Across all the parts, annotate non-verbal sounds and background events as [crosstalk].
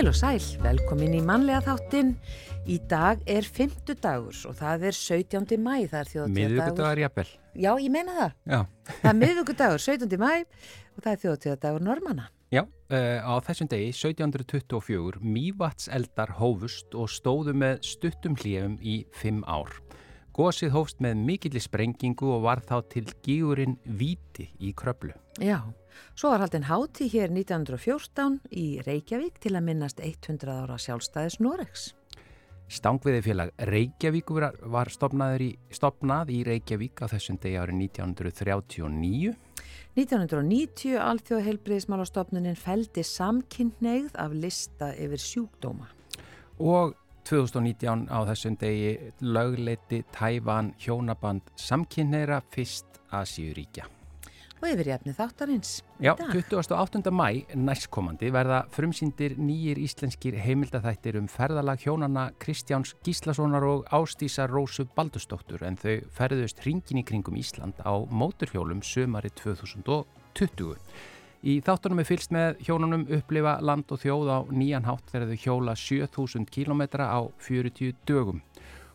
Heil og sæl, velkomin í mannlega þáttin. Í dag er fymtu dagur og það er 17. mæ, það er þjóðtíðadagur. Miðugudagar jafnvel. Já, ég meina það. Já. Það er miðugudagur, 17. mæ og það er þjóðtíðadagur normanna. Já, uh, á þessum degi 1724 Mývats eldar hófust og stóðu með stuttum hljöfum í fimm ár. Gósið hófst með mikilli sprengingu og var þá til gígurinn Víti í Kröplu. Já, svo var haldin háti hér 1914 í Reykjavík til að minnast 100 ára sjálfstæðis Noregs. Stangviði félag Reykjavík var, var í, stopnað í Reykjavík á þessum degi árið 1939. 1990 alþjóða heilbriðismálastofnunin feldi samkynneigð af lista yfir sjúkdóma. Og 2019 á þessum degi lögleiti Tævan hjónaband samkynneira fyrst Asíuríkja. Og yfir jefni þáttarins. Já, 28. mæ næstkomandi verða frumsýndir nýjir íslenskir heimildathættir um ferðalag hjónana Kristjáns Gíslasonar og Ástísar Rósu Baldustóttur en þau ferðust hringin í kringum Ísland á móturhjólum sömari 2020. Í þáttunum er fylst með hjónunum upplifa land og þjóð á nýjan hátt þegar þau hjóla 7000 km á 40 dögum.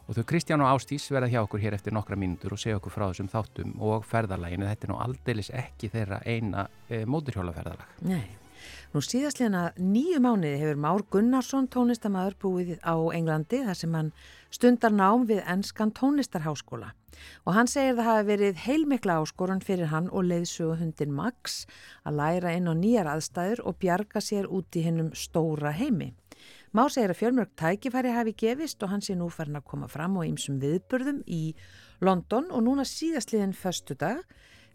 Og þau Kristján og Ástís verða hjá okkur hér eftir nokkra mínútur og segja okkur frá þessum þáttum og ferðarlæginu. Þetta er nú aldeilis ekki þeirra eina e, móturhjólaferðarlag. Nei. Nú síðastlega nýju mánuði hefur Már Gunnarsson tónlistamæður búið á Englandi þar sem hann stundar nám við ennskan tónlistarháskóla og hann segir það hafi verið heilmikla áskorun fyrir hann og leiðsugu hundin Max að læra inn á nýjar aðstæður og bjarga sér út í hennum stóra heimi. Má segir að fjölmörg tækifæri hafi gefist og hann sé nú farin að koma fram á ýmsum viðburðum í London og núna síðastliðin förstu dag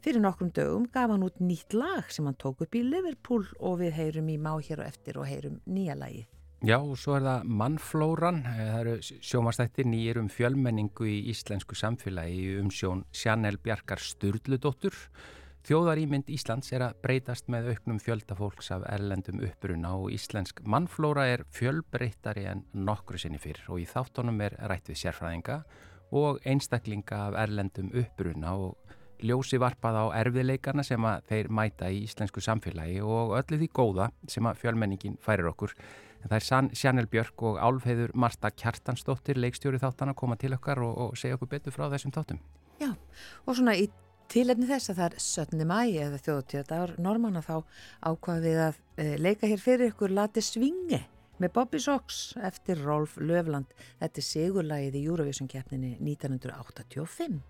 fyrir nokkrum dögum gaf hann út nýtt lag sem hann tók upp í Liverpool og við heyrum í má hér og eftir og heyrum nýja lagið. Já, og svo er það mannflóran, eh, það eru sjómastættir nýjir um fjölmenningu í íslensku samfélagi um sjón Sjanel Bjarkar Sturldudóttur. Þjóðarýmynd Íslands er að breytast með auknum fjöldafólks af erlendum uppruna og íslensk mannflóra er fjölbreyttari en nokkru sinni fyrr og í þáttónum er rætt við sérfræðinga og einstaklinga af erlendum uppruna og ljósi varpað á erfiðleikana sem að þeir mæta í íslensku samfélagi og öllu því góða sem að fjölmenningin færir okkur. En það er Sjanel Björk og Álfheiður Marta Kjartansdóttir, leikstjóri þáttan að koma til okkar og, og segja okkur betur frá þessum þáttum. Já, og svona í tilefni þess að það er 17. mæ eða þjóðtíðadagur normanna þá ákvaði við að e, leika hér fyrir ykkur Lati Svinge með Bobby Sox eftir Rolf Löfland. Þetta er sigurlægið í Eurovision keppninni 1985.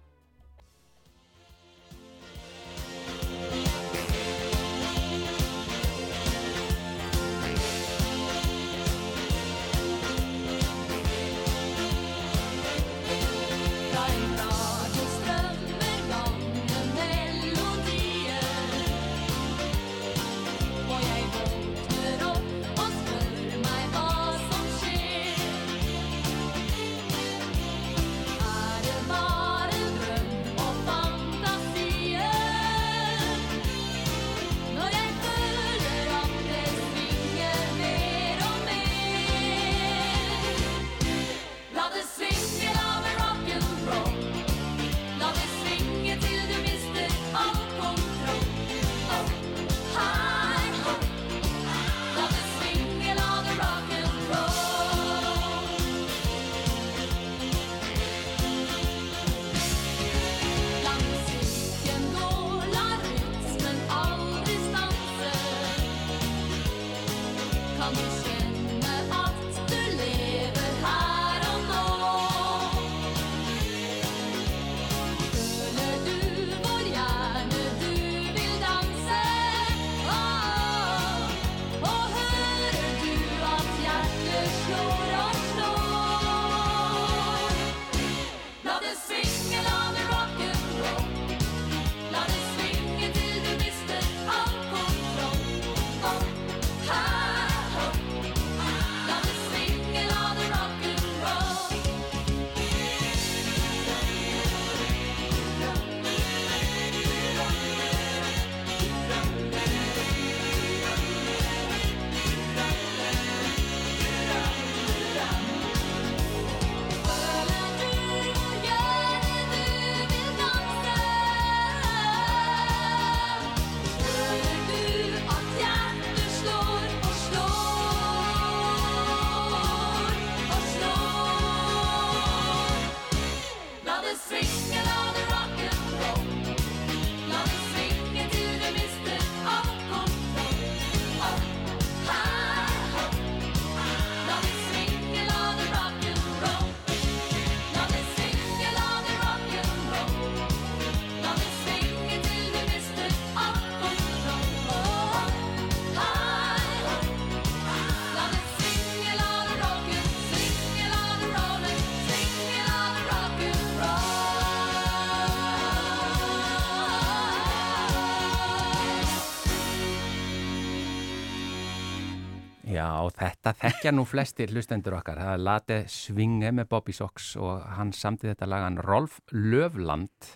þetta þekkja nú flestir hlustendur okkar. Það er Late Svinge með Bobby Sox og hann samtið þetta lagan Rolf Löfland.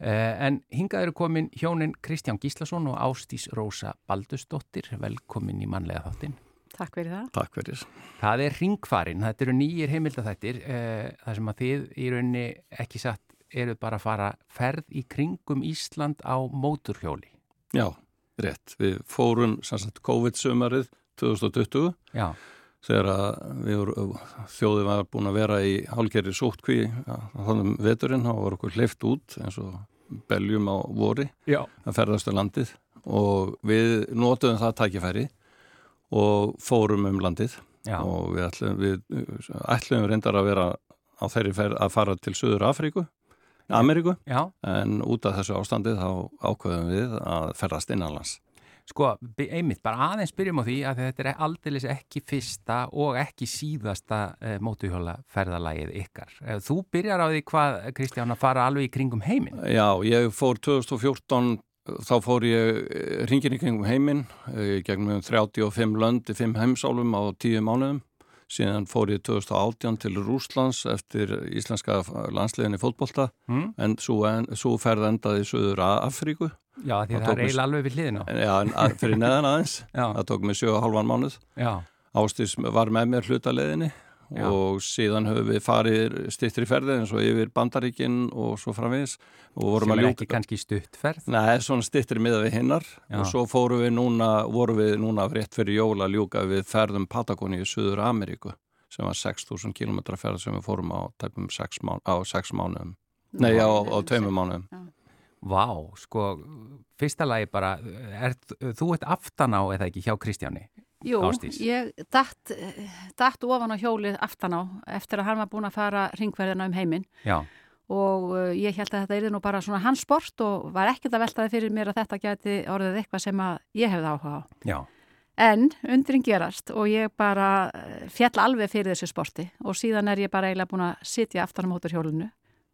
Eh, en hingað eru komin hjónin Kristján Gíslason og Ástís Rósa Baldusdóttir. Velkomin í manlega þáttinn. Takk fyrir það. Takk fyrir. Það er ringfarin, þetta eru nýjir heimildathættir, eh, þar sem að þið í rauninni ekki satt eru bara að fara ferð í kringum Ísland á móturhjóli. Já, rétt. Við fórum sannsagt COVID-sumarið 2020 Já. þegar voru, þjóði var búin að vera í hálgerri sótkví þannig veturinn, þá var okkur hleyft út eins og beljum á vori Já. að ferðastu landið og við nótuðum það tækifæri og fórum um landið Já. og við ætlum, við ætlum reyndar að vera á þeirri ferð að fara til Suður Afríku Ameríku, Já. en út af þessu ástandið þá ákveðum við að ferðast innanlands. Sko, einmitt, bara aðeins byrjum á því að þetta er aldeilis ekki fyrsta og ekki síðasta eh, mótuhjóla ferðalagið ykkar. Eh, þú byrjar á því hvað, Kristján, að fara alveg í kringum heiminn. Já, ég fór 2014, þá fór ég ringin í kringum heiminn, gegnum 35 lönd í 5 heimsálum á 10 mánuðum. Síðan fór ég 2018 til Rúslands eftir íslenska landsliðinni fótbolta, mm. en svo, en svo ferð endaði í Suður Afríku. Já, því það, það er eiginlega alveg við hliðina. Já, en fyrir neðan aðeins. [laughs] það tók mig 7,5 mánuð. Já. Ástís var með mér hlutaleðinni Já. og síðan höfum við farið stittri ferði eins og yfir Bandaríkinn og svo framvegis. Sem er ekki kannski stuttferð? Nei, svona stittri miða við hinnar og svo fórum við núna, vorum við núna rétt fyrir jóla ljúka við ferðum Patagóni í Suður Ameríku sem var 6.000 km ferð sem við fórum á tæpum 6 mánu, mánuðum. Nei, á, á tveimum mánuðum. Já. Vá, sko, fyrsta lagi bara, er, þú ert aftan á eða ekki hjá Kristjáni? Jú, Ástís. ég dætt, dætt ofan á hjólið aftan á eftir að hann var búin að fara ringverðina um heiminn og uh, ég held að þetta er nú bara svona hans sport og var ekkert að veltaði fyrir mér að þetta geti orðið eitthvað sem ég hefði áhuga á. Já. En undring gerast og ég bara fjall alveg fyrir þessu sporti og síðan er ég bara eiginlega búin að sitja aftan á mótur hjólinu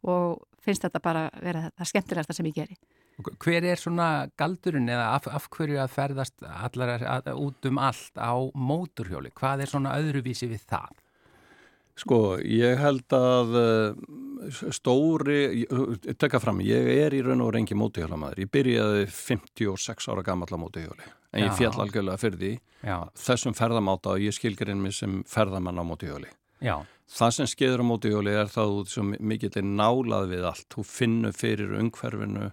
og finnst þetta bara vera það skemmtilegasta sem ég geri. Hver er svona galdurinn eða af, af hverju að ferðast allar að, út um allt á móturhjóli? Hvað er svona öðruvísi við það? Sko, ég held að stóri, tekka fram, ég er í raun og reyngi mótuhjólamæður. Ég byrjaði 56 ára gamalla mótuhjóli, en ég fjall algjörlega fyrir því Já. þessum ferðamáta og ég skilgar inn mig sem ferðamann á mótuhjóli. Já. Það sem skeður á mótuhjóli er það út sem mikill er nálað við allt. Þú finnur fyrir umhverfinu,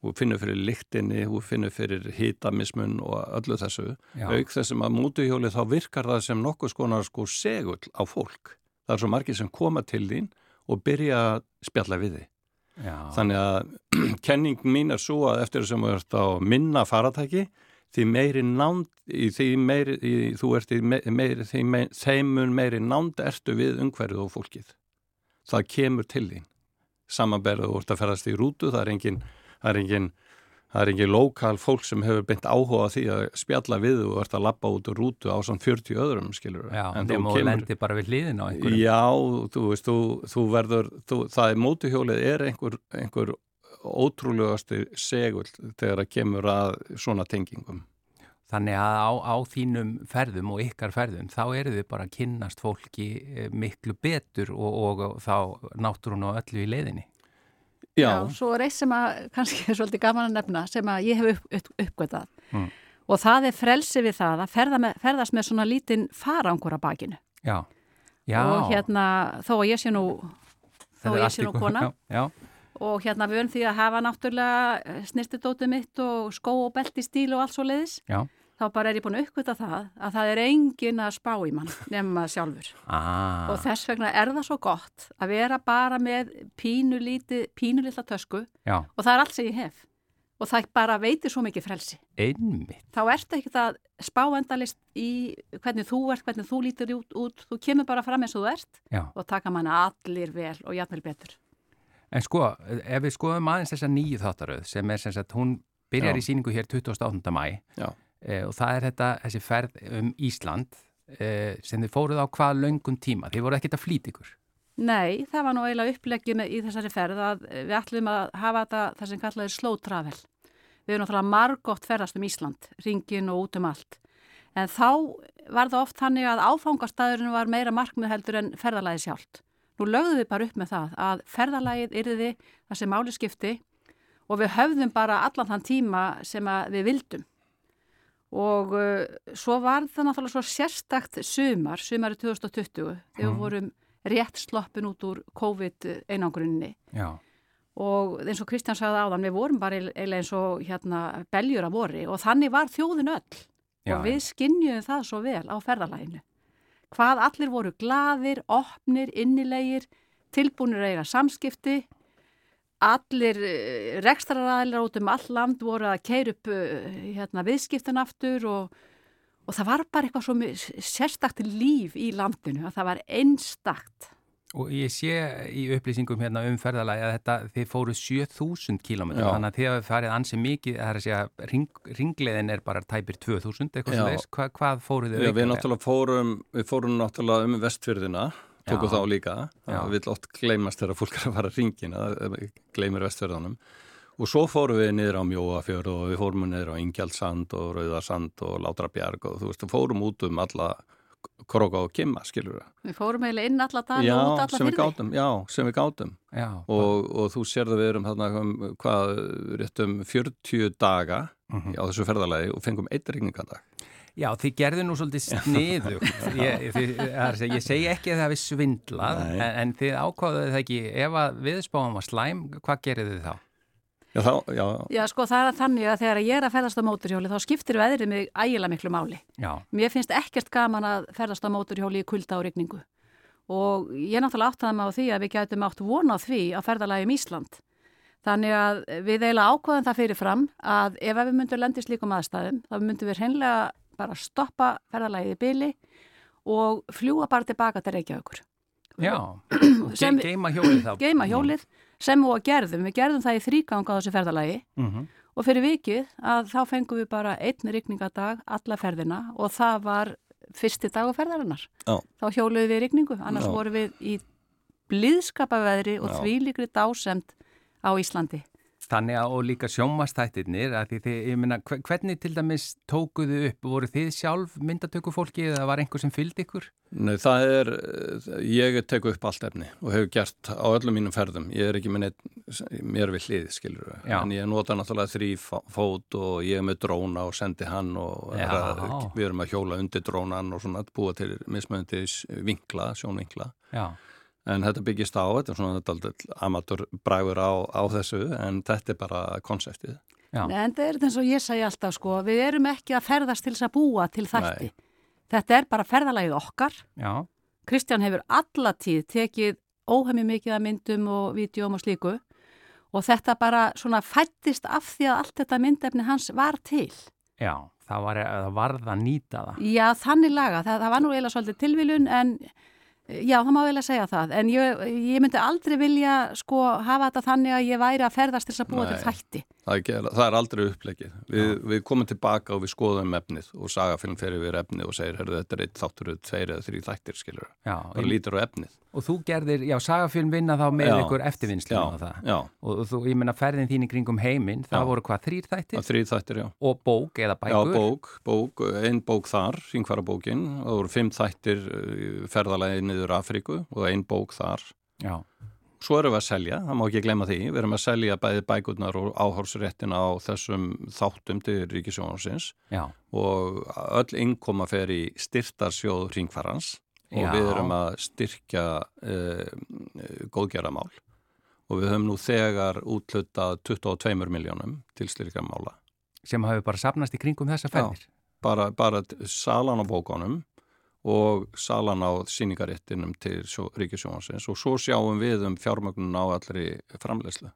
þú finnur fyrir lyktinni, þú finnur fyrir hitamismun og öllu þessu. Já. Auk þessum að mótuhjóli þá virkar það sem nokkuð skonar sko segull á fólk. Það er svo margir sem koma til þín og byrja að spjalla við þig. Já. Þannig að [clears throat] kenning mín er svo að eftir þessum þú ert á minna faratæki því meiri nánd, því meiri, þú ert meiri, því meiri, þeimun meiri nánd ertu við umhverfið og fólkið. Það kemur til þín. Samanberðu þú ert að ferast í rútu, það er engin, það er engin, það er engin lokal fólk sem hefur beint áhuga því að spjalla við og ert að lappa út úr rútu á svona 40 öðrum, skilur. Já, þeim og lendi bara við hliðin á einhverju. Já, þú veist, þú, þú verður, þú, það er mótuhjólið er einhver, einhver ótrúlegasti segul þegar það kemur að svona tengingum. Þannig að á, á þínum ferðum og ykkar ferðum þá eru þið bara að kynnast fólki miklu betur og, og, og þá náttúrun og öllu í leiðinni. Já. Já, svo er eitt sem að kannski er svolítið gaman að nefna sem að ég hef upp, upp, uppgötað Mm. og það er frelsi við það að ferða með, ferðast með svona lítinn farangur á bakinu Já, já. og hérna þó að ég sé nú þó er að ég sé nú kona Já, já, og hérna höfum því að hafa náttúrulega snirtidótið mitt og skó og belti stíl og allt svo leiðis já. þá bara er ég búin að uppgöta það að það er engin að spá í mann [laughs] nema sjálfur. Ah, og þess vegna er það svo gott að vera bara með pínulítið, pínulítla tösku já, og það er allt sem ég hef. Og það bara veitir svo mikið frelsi. Einmitt. þá ertu ekkert að spá endalist í hvernig þú ert, hvernig þú lítur út, út. Þú kemur bara fram eins og þú ert Já. og taka manna allir vel og jafnvel betur En sko, ef við skoðum aðeins þessa nýju þáttaröð sem er sem sagt, hún byrjar Já. í síningu hér 28. mæ Já. e, og það er þetta, þessi ferð um Ísland e, sem þið fóruð á hvað löngum tíma. Þið voru ekkert að flýta ykkur. Nei, það var nú eiginlega uppleggjum í þessari ferð að við ætlum að hafa þetta það sem kallaði slow travel við erum náttúrulega margótt ferðast um Ísland ringin og út um allt en þá var það oft þannig að áfangastæðurinn var meira markmið heldur en ferðalagi sjálft. Nú lögðum við bara upp með það að ferðalagið yrði það sem máli skipti og við höfðum bara allan þann tíma sem við vildum. Og uh, svo var það náttúrulega svo sérstakt sumar, sumari 2020, þegar við mm. vorum rétt sloppin út úr COVID-einangruninni. Já. Og eins og Kristján sagði áðan, við vorum bara eiginlega eins og hérna beljur að vori og þannig var þjóðin öll. Já, og við skinnjuðum það svo vel á ferðalæginu. Hvað allir voru gladir, opnir, innilegir, tilbúinir að eiga samskipti, allir eh, rekstraræðilega út um all land voru að keira upp eh, hérna, viðskiptan aftur og, og það var bara eitthvað svo sérstakt líf í landinu að það var einstakt. Og ég sé í upplýsingum hérna um ferðalagi að þetta, þið fóru 7000 km, þannig að þið hafið farið ansið mikið, það er að segja, ring, ringleðin er bara tæpir 2000, eitthvað sem veist, Hva, hvað fóruð þið? Já, við náttúrulega fórum, við fórum náttúrulega um vestfjörðina, tókum þá líka, það vil ótt gleymast þegar fólk er að fara ringina, gleymir vestfjörðanum. Og svo fórum við niður á Mjóafjörð og við fórum niður á Ingjaldsand og Rauðarsand og Látrabjarg og þú veist, fórum út um alla Króka og Kimma, skilur við. Við fórum eiginlega inn alla dag og út alla hyrði. Já, sem við gátum. Já, og, og þú sérðu við erum hérna um, hvað, réttum 40 daga uh mhm. -huh. á þessu ferðalagi og fengum eitt regningadag. Já, þið gerðu nú svolítið sniðu. [laughs] ég, ég, ég segi ekki að það hefði svindlað, en, en þið ákváðuðu það ekki, ef að viðspáðum var slæm, hvað gerðu þið þá? Já, þá, já. já, sko það er þannig að þegar ég er að ferðast á móturhjóli þá skiptir veðrið mig ægilega miklu máli. Já. Mér finnst ekkert gaman að ferðast á móturhjóli í kulda og regningu og ég er náttúrulega áttaði mig á því að við gætum átt vona á því að ferðalagi um Ísland. Þannig að við eiginlega ákvaðum það fyrir fram að ef við myndum lendist líkum aðstæðum þá myndum við hreinlega bara stoppa ferðalagið í byli og fljúa bara tilbaka til Reykjavíkur. Já, [clears throat] geima hjólið þá. Geima hjólið sem við gerðum, við gerðum það í þrýgang á þessu ferðalagi mm -hmm. og fyrir vikið að þá fengum við bara einn rikningadag alla ferðina og það var fyrsti dag á ferðarinnar. Já. Þá hjóluðum við rikningu, annars Já. vorum við í blíðskapaveðri og þvílikri dásemt á Íslandi. Þannig að og líka sjómastættirnir, að þið, ég minna, hvernig til dæmis tókuðu upp? Voru þið sjálf myndatöku fólki eða var einhver sem fylgdi ykkur? Nei, það er, ég teku upp allt efni og hefur gert á öllum mínum ferðum. Ég er ekki með neitt, mér við hlið, skilur við. En ég nota náttúrulega þrý fót og ég er með dróna og sendi hann og að, við erum að hjóla undir drónan og svona búa til mismöndi vinkla, sjónvinkla. Já en þetta byggist á, þetta er svona amatúrbræður á, á þessu en þetta er bara konseptið. En þetta er eins og ég segi alltaf sko við erum ekki að ferðast til þess að búa til þætti. Nei. þetta er bara ferðalagið okkar. Já. Kristján hefur allatíð tekið óhemi mikið að myndum og vídjum og slíku. Og þetta bara svona fættist af því að allt þetta myndefni hans var til. Já, það var, það varð að nýta það. Já, þannig laga, það, það var nú eiginlega svolítið tilviljun en Já, það má vel að segja það, en ég, ég myndi aldrei vilja sko hafa þetta þannig að ég væri að ferðast til þess að búa Nei, til þætti. Það er, það er aldrei upplegið. Við, við komum tilbaka og við skoðum efnið og sagafilm fer yfir efnið og segir, herru þetta er eitt þáttur, tveir eða þrý þættir, skilur. Já. Það lítur á efnið. Og þú gerðir, já, sagafilm vinna þá með já, ykkur eftirvinnslu á það. Já. Og þú, ég menna, ferðin þín í kringum heiminn, það já. voru hvað, þrýr þættir? Þrýr þættir, já. Og bók eða bækur? Já, bók, bók, ein bók þar, hringfæra bókin, og það voru fimm þættir eh, niður Afríku og ein bók þar. Já. Svo erum við að selja, það má ekki glemma því, við erum að selja bæði bækurnar og áhórsréttin á þessum þáttum til Ríkisjónarsins og öll innkoma fer í styrtarsjóð hringfærans og Já. við erum að styrkja uh, góðgerðamál og við höfum nú þegar útlutað 22 miljónum til styrkjamála. Sem hafi bara sapnast í kringum þessa fennir? Já, bara, bara salan á bókonum og salan á síningaréttinum til Ríkisjónansins og svo sjáum við um fjármögnun á allri framlegslu.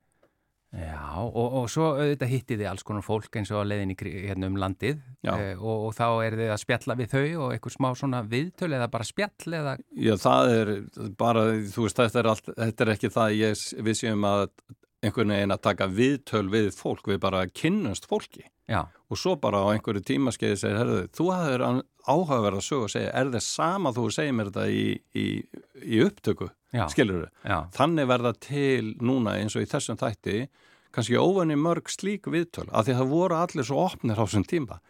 Já, og, og svo auðvitað hitti þið alls konar fólk eins og að leiðin í hérna um landið. E, og, og þá er þið að spjalla við þau og eitthvað smá svona viðtöl eða bara spjall eða... Já, það er bara, þú veist, þetta er, allt, þetta er ekki það ég, við séum að einhvern veginn að taka viðtöl við fólk, við bara kynnumst fólki Já. og svo bara á einhverju tímaskeiði segir, herðu, þú hafður áhugaverð að sögu og segja, er það sama þú segir mér þetta í, í, í upptöku, Já. skilur þau? Þannig verða til núna eins og í þessum þætti kannski óvenni mörg slík viðtöl af því að það voru allir svo opnir á þessum tíma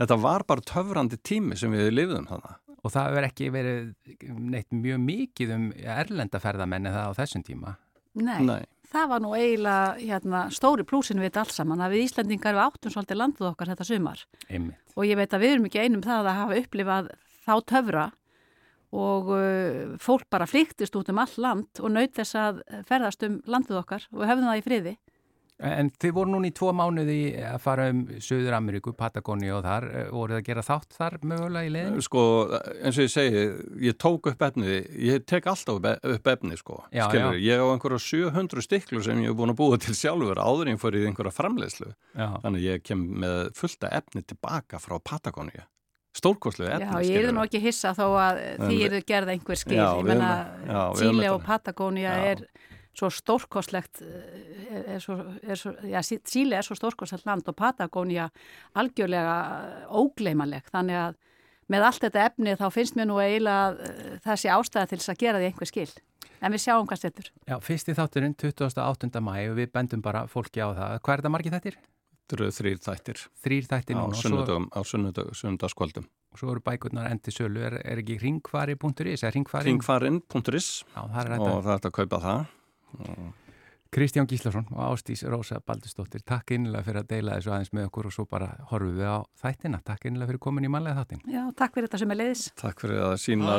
þetta var bara töfrandi tími sem við lifðum þannig. Og það verður ekki verið neitt mjög mikið um erlendaferðamenni það á þessum tíma? Nei, Nei. Það var nú eiginlega hérna, stóri plúsin við þetta alls saman að við Íslandingar við áttum svolítið landið okkar þetta sumar. Einmitt. Og ég veit að við erum ekki einum það að hafa upplifað þá töfra og uh, fólk bara flyktist út um all land og naut þess að ferðast um landið okkar og hefðum það í friði. En þið voru núni í tvo mánuði að fara um Suður Ameríku, Patagóni og þar eh, voruð að gera þátt þar mögulega í leiðin? Sko, eins og ég segi ég tók upp efnið, ég tek alltaf upp efnið sko, já, skilur, já. ég á einhverja 700 stiklu sem ég hef búin að búa til sjálfur áður en fyrir einhverja framleiðslu já. þannig ég kem með fullta efnið tilbaka frá Patagóni stórkoslu efnið. Já, ég er nú ekki hissa þó að því eru gerða einhver skil, ég menna Tíli og Patagónia er svo stórkoslegt eh, er svo, er svo, já, Síli er svo stórkoslegt land og Patagónia algjörlega ógleimaleg þannig að með allt þetta efni þá finnst mér nú eiginlega eh, þessi ástæða til þess að gera því einhver skil en við sjáum hvað styrtur. Já, fyrst í þátturinn 28. mæ og við bendum bara fólki á það. Hvað er það margið þættir? Þetta eru þrýr þættir. Þrýr þættir núna. Á sunnudagskvöldum. Og svo eru bækurnar endi sölu, er, er ekki ringfari.is? Ringfarin.is og það er þetta að kaupa það Kristján Gíslason og Ástís Rósa Baldustóttir takk einlega fyrir að deila þessu aðeins með okkur og svo bara horfum við á þættina. Takk einlega fyrir komin í manlega þáttin Já, takk fyrir þetta sem er leiðis Takk fyrir að sína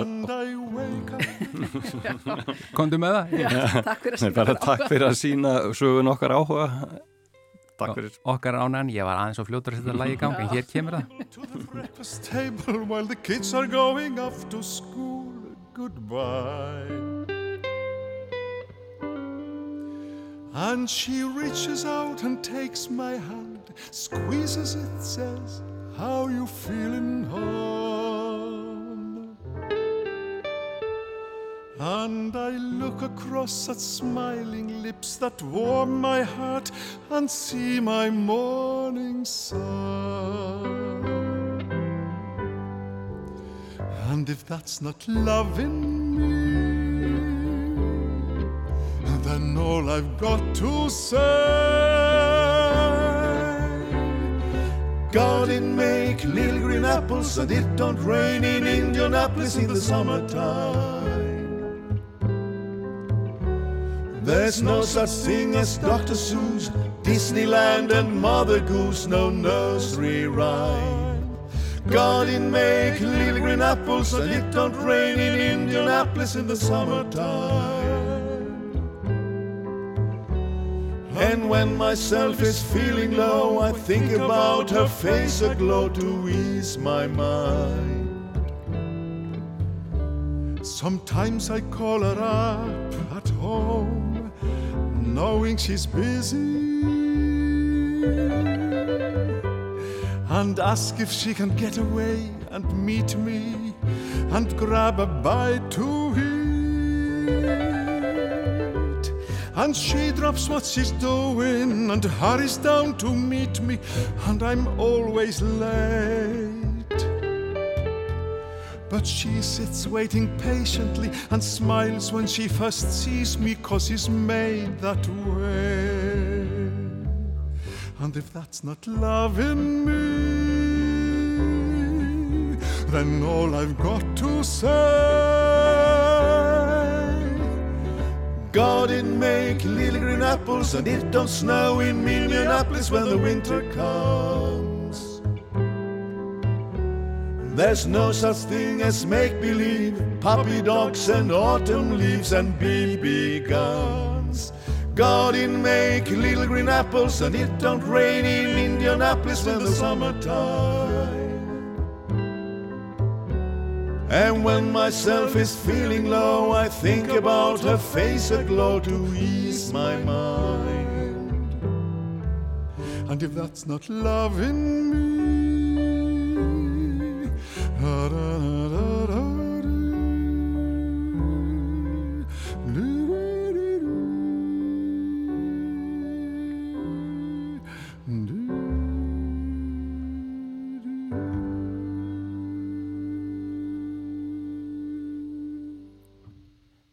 [laughs] Kondu með það? Já, takk fyrir að sína Takk fyrir að sína sögun okkar áhuga. Takk fyrir. Okkar ánan, ég var aðeins og fljótur að setja lagi í gang en hér kemur það And she reaches out and takes my hand, squeezes it, says, How you feeling, hon? And I look across at smiling lips that warm my heart and see my morning sun. And if that's not loving me, then all I've got to say. God didn't make little green apples and it don't rain in Indianapolis in the summertime. There's no such thing as Dr. Seuss, Disneyland and Mother Goose, no nursery rhyme. God didn't make little green apples and it don't rain in Indianapolis in the summertime And when myself is feeling low, I think about her face aglow to ease my mind. Sometimes I call her up at home, knowing she's busy, and ask if she can get away and meet me and grab a bite to eat. And she drops what she's doing and hurries down to meet me, and I'm always late. But she sits waiting patiently and smiles when she first sees me, cause she's made that way. And if that's not loving me, then all I've got to say God didn't make little green apples and it don't snow in Minneapolis when the winter comes. There's no such thing as make believe, puppy dogs and autumn leaves and BB guns. God didn't make little green apples and it don't rain in Indianapolis when the summertime. And when myself is feeling low, I think about her face aglow to ease my mind. And if that's not loving me, da, da, da,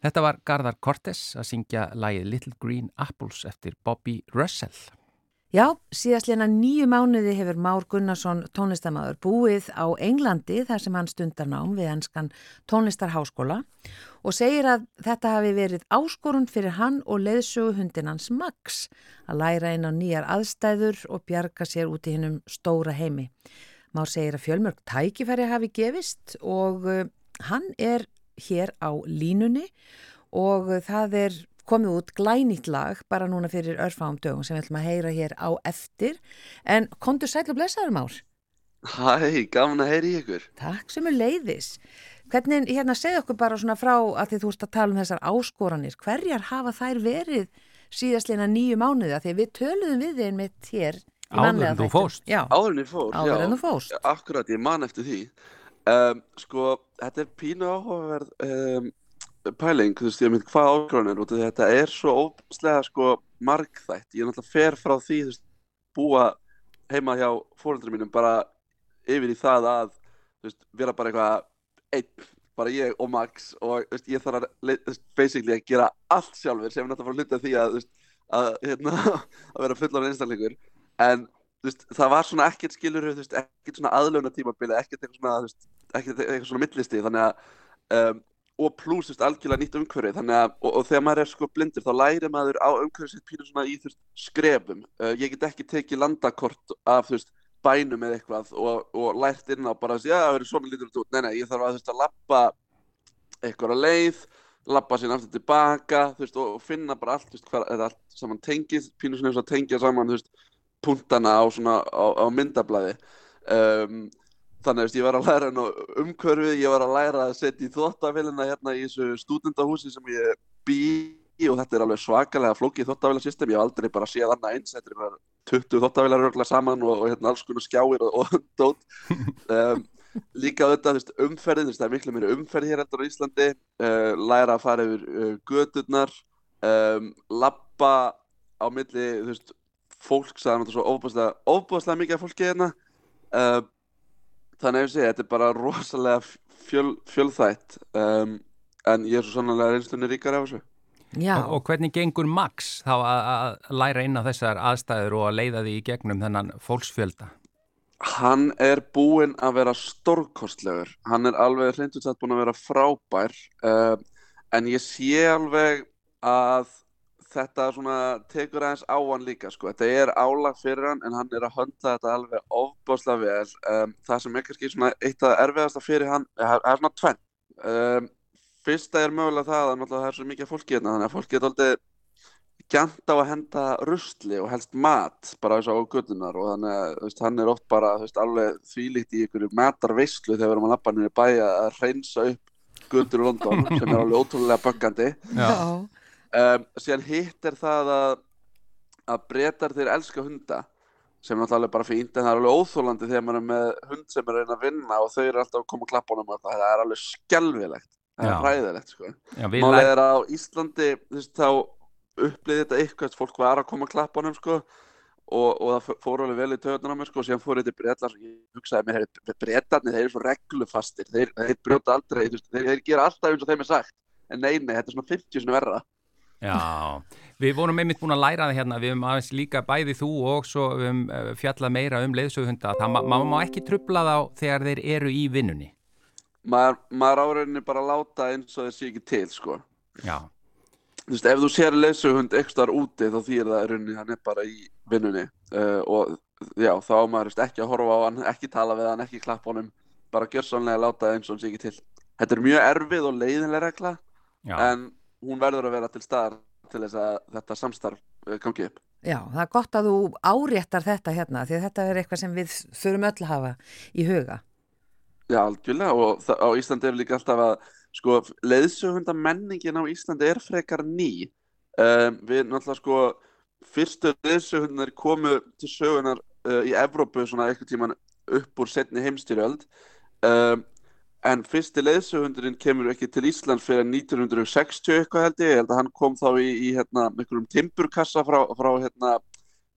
Þetta var Garðar Cortes að syngja lægið Little Green Apples eftir Bobby Russell. Já, síðastleina nýju mánuði hefur Már Gunnarsson tónlistamæður búið á Englandi þar sem hann stundar nám við hanskan tónlistarháskóla og segir að þetta hafi verið áskorun fyrir hann og leðsögu hundinans Max að læra inn á nýjar aðstæður og bjarga sér út í hennum stóra heimi. Már segir að fjölmörg tækifæri hafi gefist og uh, hann er hér á línunni og það er komið út glænýtt lag bara núna fyrir örfáum dögum sem við ætlum að heyra hér á eftir. En kontur sæl og blessaður Már. Hæ, gaman að heyri ykkur. Takk sem er leiðis Hvernig, hérna, segð okkur bara svona frá að því þú ert að tala um þessar áskoranir. Hverjar hafa þær verið síðastleina nýju mánuði? Að því við töluðum við þeim mitt hér Áður en þú fóst Áður en þú fóst, Áður en þú fóst Akkurat, ég man eftir því um, Sko, þetta er pínu áhugaverð um, pæling, þú veist, ég mynd hvað er út af þetta er svo óslega sko markþætt, ég er náttúrulega fer frá því þú veist, búa heima hjá fóröldri mínum bara yfir í það að, þú veist, vera bara eitthvað einn, bara ég og Max og, þú veist, ég þarf að basically að gera allt sjálfur sem er náttúrulega að hluta því að, þú veist, að, hérna, [laughs] að vera fullan einstakleikur, en þú veist, það var svona ekkert skilur, veist, ekkert svona aðlöfna tímabili, ekkert eitthvað svona, svona að um, og pluss algjörlega nýtt umhverfið og, og þegar maður er sko blindur þá læri maður á umhverfið sitt pínu svona í skrefum, uh, ég get ekki tekið landakort af bænum eða eitthvað og, og lært inn á bara að það verður svona lítur út, nei nei ég þarf að að lappa eitthvað að leið lappa sín aftur tilbaka veist og finna bara allt, hvað er allt saman tengið, pínu svona og tengja saman þú veist punktana á svona á, á myndablaði um, Þannig að ég var að læra umhverfið, ég var að læra að setja í þóttafélina hérna í þessu stúdendahúsi sem ég bý og þetta er alveg svakalega flókið þóttafélagsystem. Ég hef aldrei bara séð annað eins, þetta er bara 20 þóttafélar röglega saman og, og hérna alls konar skjáir og, og [laughs] dót. Um, líka þetta umferðin, það er miklu meira umferð hér heldur á Íslandi, uh, læra að fara yfir uh, gödurnar, um, lappa á milli veist, fólks, það er náttúrulega svo ofbúðslega mikið af fólki hérna. Uh, þannig að ég segi, þetta er bara rosalega fjöl, fjölþætt um, en ég er svo sannlega reynslunni ríkar af þessu og, og hvernig gengur Max þá að læra inn á þessar aðstæður og að leiða því í gegnum þennan fólksfjölda? Hann er búinn að vera stórkostlegur hann er alveg hlindutsatt búinn að vera frábær uh, en ég sé alveg að þetta svona tekur aðeins á hann líka sko. Þetta er álag fyrir hann en hann er að höndla þetta alveg ofbáslega vel. Um, það sem er kannski svona eitt af erfiðasta fyrir hann er, er svona tvenn. Um, fyrsta er mögulega það að það er svo mikið fólki hérna þannig að fólki er alltaf gænt á að henda rustli og helst mat bara eins og á guttunar og þannig að veist, hann er oft bara veist, alveg þvílíkt í einhverju matarveislu þegar við erum að lappa nýja bæja að reynsa upp guttur í London sem er alveg ótrúlega böggandi. Já. Um, síðan hitt er það að, að breytar þeir elska hunda sem er náttúrulega bara fínt en það er alveg óþólandi þegar maður er með hund sem er að reyna að vinna og þau eru alltaf að koma að klappa honum það er alveg skjálfilegt, það er ræðilegt sko. Málið er að á Íslandi veist, þá uppliði þetta eitthvað fólk var að koma að klappa honum sko og, og það fór alveg vel í töðunar á mér sko og síðan fór þetta breytar og ég hugsaði mér, breytarnir þeir eru svo reglufastir, þeir, þeir brjóta aldrei, þeir, þeir gera alltaf eins og þeim er sagt. En neini, þetta er svona 50 svona verra Já, við vorum einmitt búin að læra það hérna, við hefum aðeins líka bæði þú og svo við hefum eh, fjallað meira um leiðsöguhunda, það ma maður má ekki trubla þá þegar þeir eru í vinnunni. Maður, maður áraunir bara láta eins og þeir sé ekki til, sko. Já. Þú veist, ef þú sér leiðsöguhund ekstar úti þá þýr það rauninni, hann er bara í vinnunni uh, og já, þá maður veist, ekki að horfa á hann, ekki tala við hann, ekki klappa honum, bara gjör sannlega láta eins og sé ekki til. Þetta er mjög erfið og leiðinlega regla, já. en hún verður að vera til staðar til þess að þetta samstarf eh, gangi upp. Já, það er gott að þú áréttar þetta hérna því þetta er eitthvað sem við þurfum öll að hafa í huga. Já, algjörlega og á Íslandi er líka alltaf að sko leiðsögunda menningin á Íslandi er frekar ný. Um, við náttúrulega sko fyrstu leiðsögundir komu til sögunar uh, í Evrópu svona eitthvað tíman upp úr setni heimstyrjöld um, En fyrsti leðsögundurinn kemur ekki til Íslands fyrir 1960 eitthvað held ég, ég held að hann kom þá í, í hérna, einhverjum timburkassa frá, frá, hérna,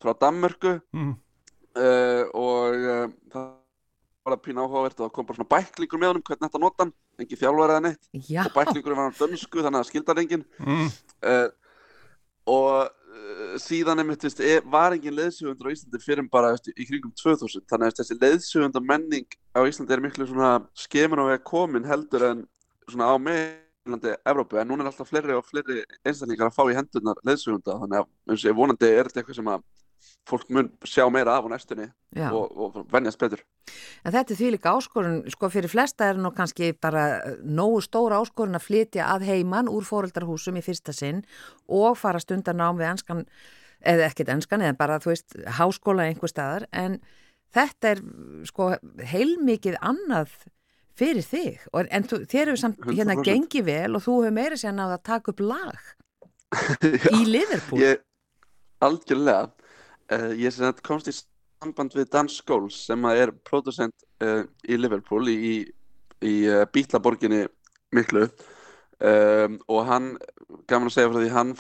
frá Danmörku mm. uh, og uh, það var að pýna áhugavert og það kom bara svona bæklingur með honum hvernig þetta nota hann, engi þjálfur eða neitt Já. og bæklingurinn var hann dönsku þannig að það skildar enginn mm. uh, og uh, síðan einmitt, veist, er, var engin leðsugundur á Íslandi fyrir bara veist, í kringum 2000 þannig að þessi leðsugunda menning á Íslandi er miklu skemur á vega komin heldur en á meðlandi Evrópu. En núna er alltaf fleiri og fleiri einstaklingar að fá í hendurnar leðsugunda þannig að eins og ég vonandi er þetta eitthvað sem að fólk mun sjá meira af á næstunni og, og vennjast betur. En þetta er því líka áskorun, sko fyrir flesta er nú kannski bara nógu stóra áskorun að flytja að heiman úr fóreldarhúsum í fyrsta sinn og fara stundan ám við enskan, eða ekkert enskan, eða bara þú veist, háskóla einhver staðar, en þetta er sko heilmikið annað fyrir þig, en þú, þér hefur samt hérna gengið vel og þú hefur meira sér náða að taka upp lag [laughs] í Liverpool. Ég, algjörlega Uh, ég þetta komst í samband við Dan Scholes sem er producent uh, í Liverpool í, í uh, Bítlaborginni miklu. Um, og hann, gaman að segja frá því, hann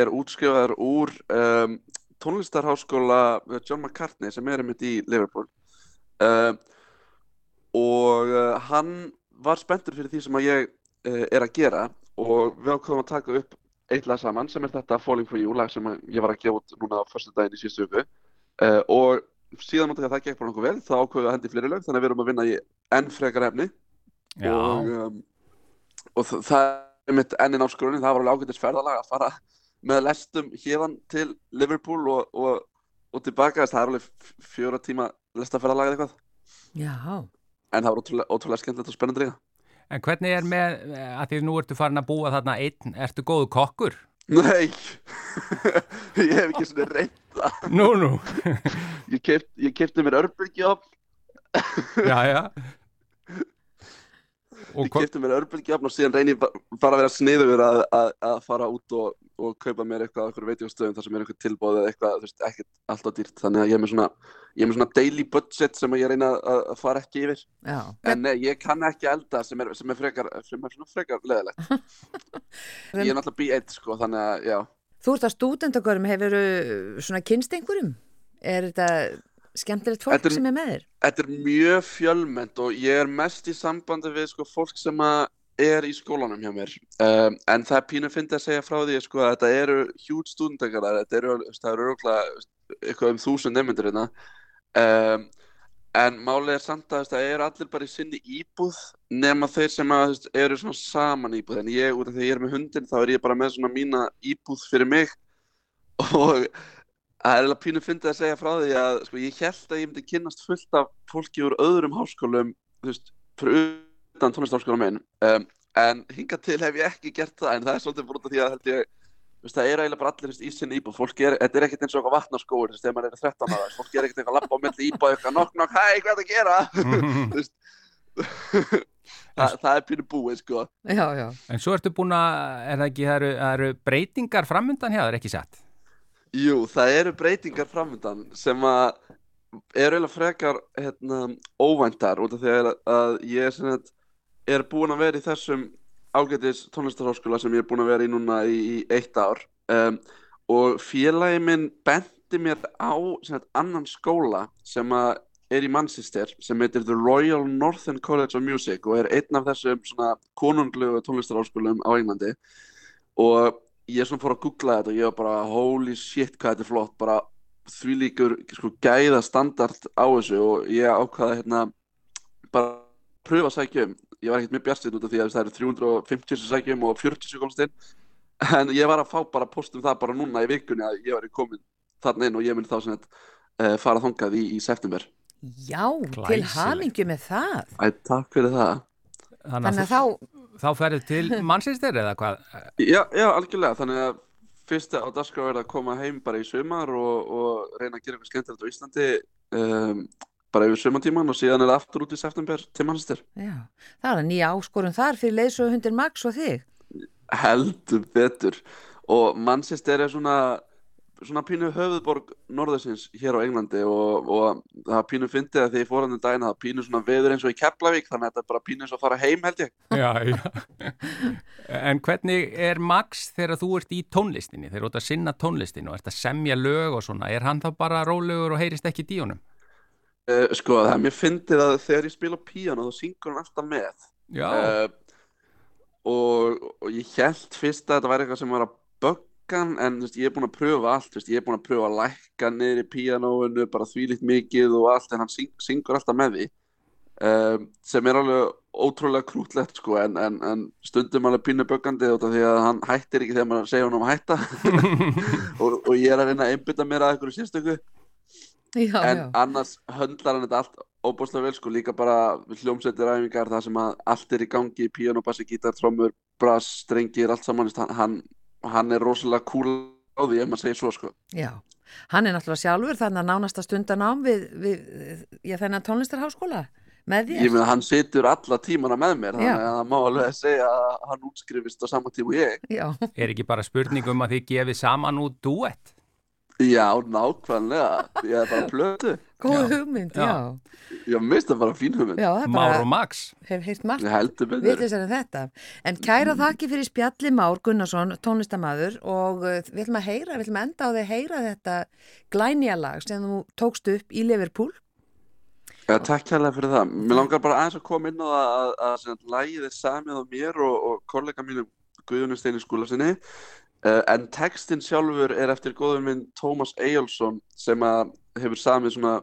er útskrifaður úr um, tónlistarháskóla John McCartney sem er einmitt í Liverpool. Og hann var spenntur fyrir því sem að ég er að gera. Og við ákveðum að taka upp eitt lag saman sem er þetta Falling for You lag sem ég var að gefa út núna á förstu daginn í síðustu vöku uh, eh, og síðan mútið að það gekk bara nokkuð vel þá ákveðu að hendi fleiri lög þannig að við erum að vinna í enn frekar efni. Já. og, um, og það er mitt ennin áskurðin það var alveg ágættis ferðalag að fara með lestum hérðan til Liverpool og, og, og tilbaka. Það er alveg fjóra tíma lestaferðalag eða eitthvað. Já. en það var ótrúlega, ótrúlega skemmtilegt og spennandi líka En hvernig er með, að því nú ertu farin að búa þarna einn, ertu góðu kokkur? Nei, [laughs] ég hef ekki svona reynda. Nú, nú. ég kefti keft mér örbulgjóf. já, já. [laughs] Ég kefti mér örbulgjóf og síðan reynir bara að vera sniður að, að, að fara út og og kaupa mér eitthvað á einhverju veitíðastöðum þar sem er einhver tilbóð eða eitthvað, þú veist, ekkert alltaf dýrt þannig að ég er með svona, ég er með svona daily budget sem ég reyna að, að fara ekki yfir Já. en nei, ég kann ekki elda sem er, sem er frekar, sem er svona frekar leðilegt [laughs] ég er náttúrulega B1 sko, þannig að, já Þú ert á stúdendagörum, hefur svona kynst einhverjum? Er þetta skemmtilegt fólk er, sem er með þér? Þetta er mjög fjölmend og ég er mest í sambandi við sko fólk sem er í skólanum hjá mér. Um, en það er pínu fyndið að segja frá því sko, að þetta eru hjút stúdendakar þetta eru, eitthvað um þúsund nefndir hérna. Um, en málið er samt að það eru allir bara í sinni íbúð nema þeir sem að, eru saman íbúð. En ég, út af því að ég er með hundin þá er ég bara með svona mína íbúð fyrir mig. [laughs] Og það er alveg pínu fyndið að segja frá því að sko, ég held að ég myndi kynast fullt af fólki úr öðrum háskólum þú veist, fyrir utan tónlistarskóla minn. Um, en hinga til hef ég ekki gert það en það er svolítið brútið því að held ég veist, það er eiginlega bara allir í sinni íbúð. Fólk er, þetta er ekkert eins og eitthvað vatnarskóur þegar maður er 13 ára, fólk er ekkert eitthvað lappa á melli íbúð eitthvað nokk nokk, hæ, hvað er það að gera? [laughs] [laughs] Það, það er pínu búið sko. Já, já. En svo ertu búin að, er það ekki það eru, það eru breytingar framöndan hjá, það er ekki sett Jú, það eru breytingar framöndan sem að er eiginlega frekar hérna, óvæntar út af því að ég er svona er búin að vera í þessum ágætis tónlistarháskóla sem ég er búin að vera í núna í, í eitt ár. Um, og félagi minn bendi mér á sagt, annan skóla sem er í Manchester sem heitir The Royal Northern College of Music og er einn af þessum konunglu tónlistarháskólum á Englandi. Og ég svona fór að googla þetta og ég var bara holy shit hvað þetta er flott. Bara því líkur sko gæða standard á þessu og ég ákvaða hérna bara pröfa að sækja um. Ég var ekkert mjög bjart út af því að það eru 350 sækjum og 40 komst inn. En ég var að fá bara postum það bara núna í vikunni að ég var í komin þarna inn og ég myndi þá svona uh, fara þongað í, í september. Já, Glæsileg. til hamingi með það. Æ, Takk fyrir það. Þannig að þá Þá ferður til mannsýstir eða hvað? Já, já, algjörlega, þannig að fyrsta á dagskrá er að koma heim bara í sömar og, og reyna að gera eitthvað skemmtilegt á Íslandi um, bara yfir sömantíman og síðan er aftur út í september til mannstir. Já, það er nýja áskorun þar fyrir leysöfundir Max og þig. Heldur betur og mannsistir er svona, svona pínu höfuðborg norðarsins hér á Englandi og, og það pínu fyndið að því fórhandi dæna það pínu svona veður eins og í Keflavík þannig að þetta er bara pínu eins og að fara heim held ég. Já, já. [laughs] En hvernig er Max þegar þú ert í tónlistinni, þegar þú ert að sinna tónlistinni og ert að semja lög og svona, er hann þá bara rólegur og heyrist ekki díunum? Uh, sko það er mér fyndið að þegar ég spila píano þá syngur hann alltaf með uh, og, og ég held fyrst að þetta væri eitthvað sem var að bögga orkan en veist, ég er búin að pröfa allt veist, ég er búin að pröfa að lækka niður í píanóinu bara þvílitt mikið og allt en hann syng, syngur alltaf með því. Um, sem er alveg ótrúlega krútlegt sko en, en, en stundum alveg pínu böggandi því að hann hættir ekki þegar maður segja hann um að hætta. [laughs] Og, og ég er að reyna að einbytta mér að einhverju sérstöku. Já, en já. annars höndlar hann þetta allt óbúslega vel sko, líka bara hljómsveitir æfingar það sem að allt er í gangi piano, bassi, gítar, trómur, brass, strengir allt saman, hann, hann, er rosalega cool á því ef maður segir svo sko. Já, hann er náttúrulega sjálfur þannig að nánasta stundan ám við, við já, þennan tónlistarháskóla með ég þér. meina hann situr alla tímana með mér Já. þannig að það má alveg segja að hann útskrifist á sama tíma og ég Já, Er ekki bara spurning um að þið gefið saman út duett? já, nákvæmlega ég er bara plötu góð Já, hugmynd, já. já. ég mist það bara fín hugmynd Já, það er Már og Max? hef heyrt margt ég heldur með þér vitlisar en þetta. En kæra þakki fyrir spjalli Már Gunnarsson, tónlistamæður og uh, við ætlum að heyra, við ætlum að enda á því að heyra þetta glænja lag sem þú tókst upp í Liverpool. Já, takk kærlega fyrir það. Mér langar bara aðeins að koma inn á það að, að, að lægið er samið á mér og, og kollega mínum Guðjóni Steini skúlasinni uh, en textin sjálfur er eftir góðum minn Tómas Eyjálsson sem að hefur samið svona,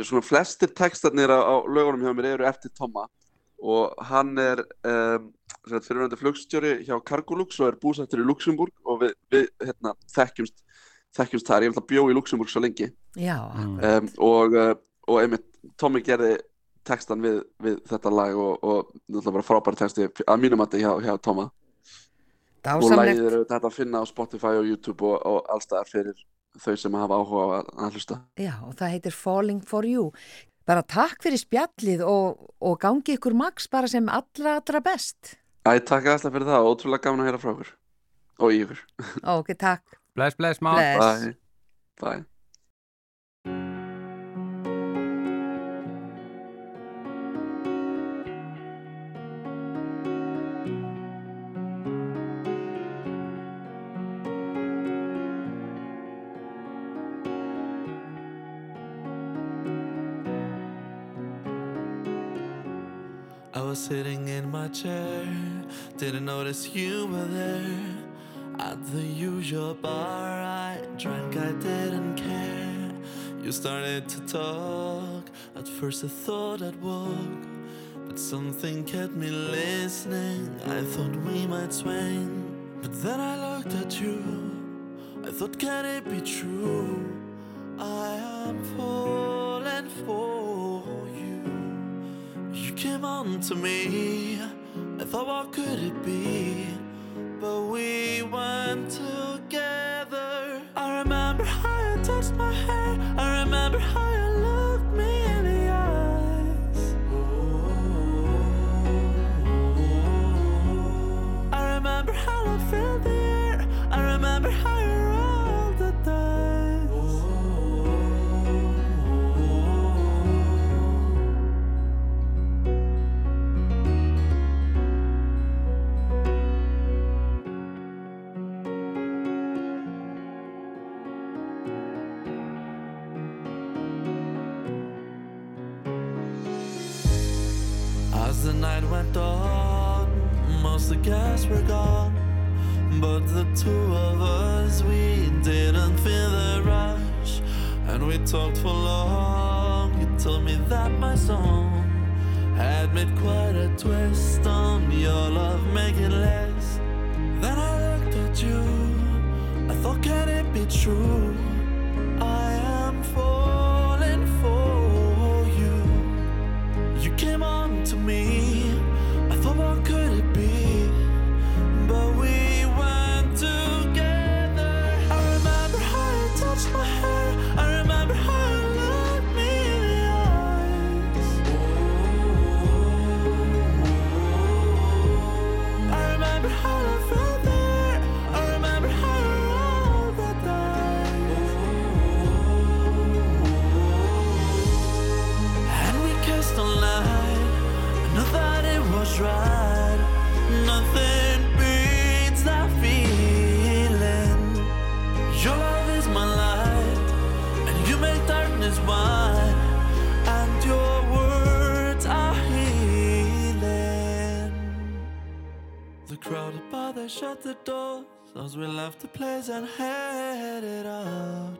svona flestir textarnir á, á lögunum hjá mér eru eftir Tóma og hann er um, fyrirvændi flugstjóri hjá Cargolux og er búsættur í Luxemburg og við, við hérna, þekkjumst, þekkjumst þar, ég held að bjó í Luxemburg svo lengi. Já, um, og, uh, og einmitt Tommy gerði textan við, við þetta lag og, og náttúrulega bara frábæri texti að mínum að hjá, hjá Toma og lagið er auðvitað hægt að finna á Spotify og YouTube og, og allstaðar fyrir þau sem hafa áhuga að, að hlusta Já, og það heitir Falling for You. Bara takk fyrir spjallið og, og gangi ykkur Max bara sem allra, allra best. Æ, takk alltaf fyrir það, ótrúlega gaman að heyra frá okkur og ykkur Ok, takk. Bless, bless, Már. Bless. Bye. Bye. Sitting in my chair, didn't notice you were there. At the usual bar, I drank, I didn't care. You started to talk, at first I thought I'd walk. But something kept me listening, I thought we might swing. But then I looked at you, I thought, can it be true? I am falling came on to me. I thought, what could it be? But we guests were gone. But the two of us, we didn't feel the rush. And we talked for long. You told me that my song had made quite a twist on your love, making less. Then I looked at you. I thought, can it be true? Shut the doors. Those we left the place and headed out.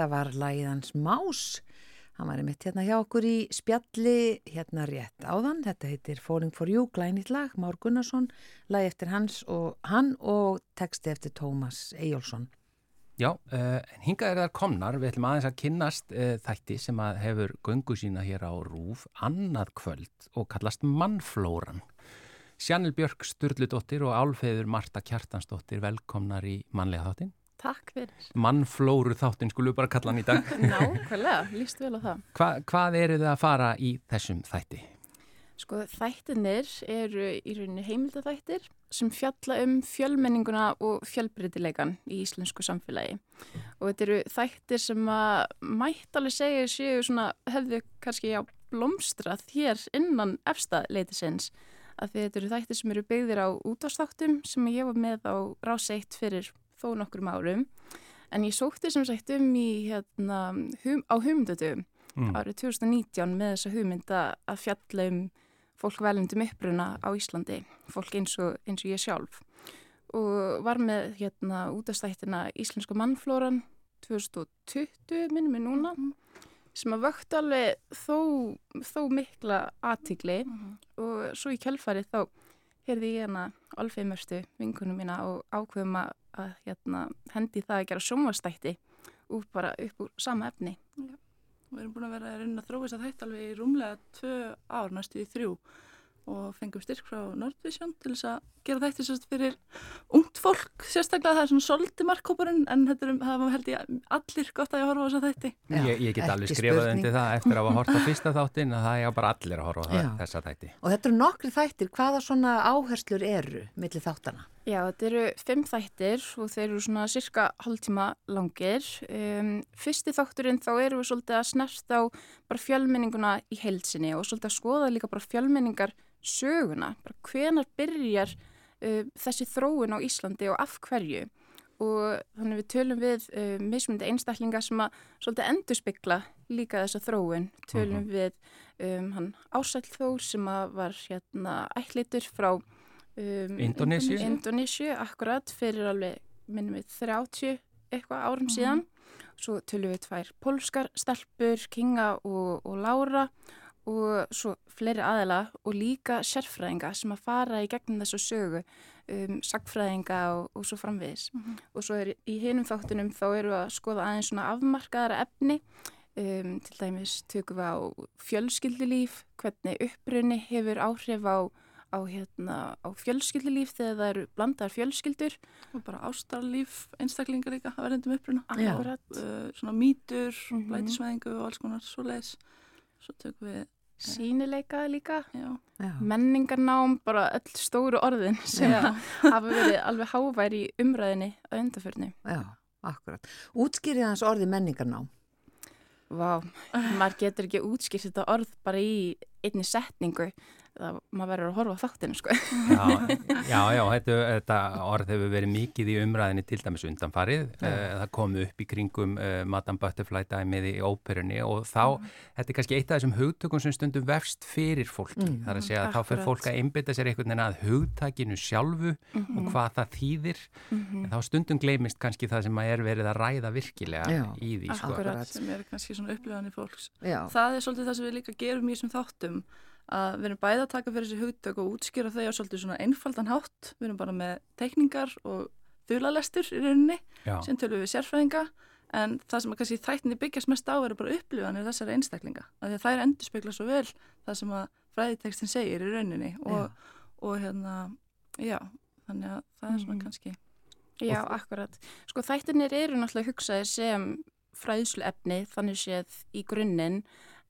Þetta var lagið Más. Hann var einmitt hérna hjá okkur í spjalli hérna rétt áðan. Þetta heitir Falling for You, glænit lag, Már Gunnarsson, lagi eftir hans og hann og texti eftir Tómas Eyjólfsson. Já, uh, hingað er þar komnar, við ætlum aðeins að kynnast uh, þætti sem að hefur göngu sína hér á Rúf annað kvöld og kallast Mannflóran. Sjannil Björk Sturludóttir og Álfeður Marta Kjartansdóttir velkomnar í mannlega þáttin. Takk fyrir. Mannflóru þáttin skulum bara kalla hann í dag. [laughs] Nákvæmlega, líst vel á það. Hva, hvað eru þið að fara í þessum þætti? Sko þættinir eru í rauninni heimildathættir sem fjalla um fjölmenninguna og fjölbreytileikan í íslensku samfélagi. Og þetta eru þættir sem að mættalega segja séu svona hefðu kannski á blómstrað hér innan efsta leitisins. Að þetta eru þættir sem eru byggðir á útastáttum sem ég var með á ráseitt fyrir þó nokkrum árum. En ég sótti sem sagt um í hérna, hum, á hugmyndadöfum Mm. árið 2019 með þessa hugmynda að fjalla um fólk velundum uppruna á Íslandi, fólk eins og, eins og ég sjálf. Og var með hérna útastættina Íslensku mannflóran 2020 minnum við núna sem að vöktu alveg þó, þó mikla aðtigli og svo í kjálfarið þá heyrði ég hérna alfeymörstu vinkunum mína og ákveðum að, að hérna, hendi það að gera sjónvastætti út bara upp úr sama efni. Við erum búin að vera að reyna að þróa þess að þetta alveg í rúmlega tvö ár, næstu í þrjú og fengum styrk frá Nordvision til þess að gera þetta sérst fyrir ungt fólk, sérstaklega það er svona soldi markkópurinn en þetta er, það var held ég allir gott að ég horfa á þess að þetta. Já, Ég, ég get alveg skrifað undir það eftir að hafa hort á [laughs] fyrsta þáttin að það er bara allir að horfa á Já. þessa þætti. Og þetta eru nokkri þættir, hvaða svona áherslur eru millir þáttana? Já, þetta eru fimm þættir og þeir eru svona cirka hálftíma langir. Um, fyrsti þátturinn þá eru við svolítið að snert á bara fjölmenninguna í heilsinni og svolítið að skoða líka bara fjölmenningar söguna, bara hvenar byrjar uh, þessi þróun á Íslandi og af hverju. Og þannig við tölum við uh, mismundi einstaklinga sem að svolítið endurspegla líka þessa þróun. Tölum við um, hann Ásæll Þór sem að var hérna ætlitur frá um, Indónesíu? Indonésiu, akkurat, fyrir alveg, minnum við, 30 eitthvað árum síðan. Svo tölum við tvær polskar stelpur, Kinga og, og Lára og svo fleiri aðila og líka sérfræðinga sem að fara í gegnum þessu sögu, um, sagfræðinga og, og svo framvegis. Og svo er í hinum þáttunum þá eru að skoða aðeins svona afmarkaðara efni, um, til dæmis tökum við á fjölskyldulíf, hvernig upprunni hefur áhrif á á, hérna, á fjölskyldulíf þegar það eru blandaðar fjölskyldur Og bara ástarlíf einstaklingar líka að verðendum uppruna. Akkurat, Uh, svona mýtur, Mhm. blætisvæðingu og alls konar svo leiðis. Svo tökum við, sínileika líka já, Já. menningarnám, bara öll stóru orðin sem hafa verið alveg hávær í umræðinni að undarförnu. Já, akkurat. Útskýrið hans orði menningarnám. Vá, maður getur ekki útskýrt þetta orð bara í einni setningu það, maður verður að horfa á þáttinu sko. Já, [laughs] já, já þetta, þetta orð hefur verið mikið í umræðinni til dæmis undanfarið. Uh, það kom upp í kringum uh, Madame Butterfly dæmið í óperunni og þá, þetta er kannski eitt af þessum hugtökum sem stundum vefst fyrir fólki. Mm. Það er að segja að þá fyrir fólk að einbytta sér einhvern veginn að hugtakinu sjálfu Mhm. og hvað það þýðir. En þá stundum gleymist kannski það sem að er verið að ræða virkilega Já. í því. Sko. Akkurat. sem er kannski svona upplifanir fólks. Já, Það er svolítið það þáttum að við erum bæði að taka fyrir þessi hugtök og útskýra þau á svolítið svona einfaldan hátt. Við erum bara með teikningar og þulalestur í rauninni Já. sem tölum við sérfræðinga en það sem að kannski þættinni byggjast mest á eru bara upplifanir þessari einstaklinga að það er endur spekla svo vel það sem að fræðitekstin segir í rauninni og, og hérna já, þannig að það er svona mm. kannski Já, akkurat. Sko þættinir eru náttúrulega hugsaðir sem fræðslu efni þannig séð í grunninn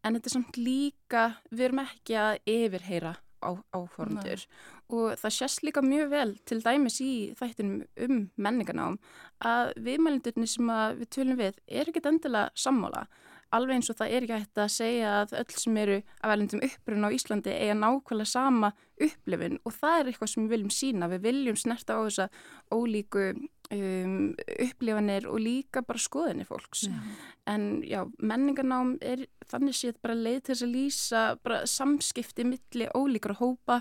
en þetta er samt líka, við erum ekki að yfirheyra á, áformdur og það sést líka mjög vel til dæmis í þættinum um menningarnám að viðmælindurni sem að við tölum við er ekkert endilega sammála. Alveg eins og það er ekki hægt að segja að öll sem eru að verðindum uppruna á Íslandi eiga nákvæmlega sama upplifin og það er eitthvað sem við viljum sína. Við viljum snerta á þessa ólíku um, upplifanir og líka bara skoðinni fólks. Já. En já, menningarnám er þannig séð bara leið til þess að lýsa bara samskipti milli ólíkra hópa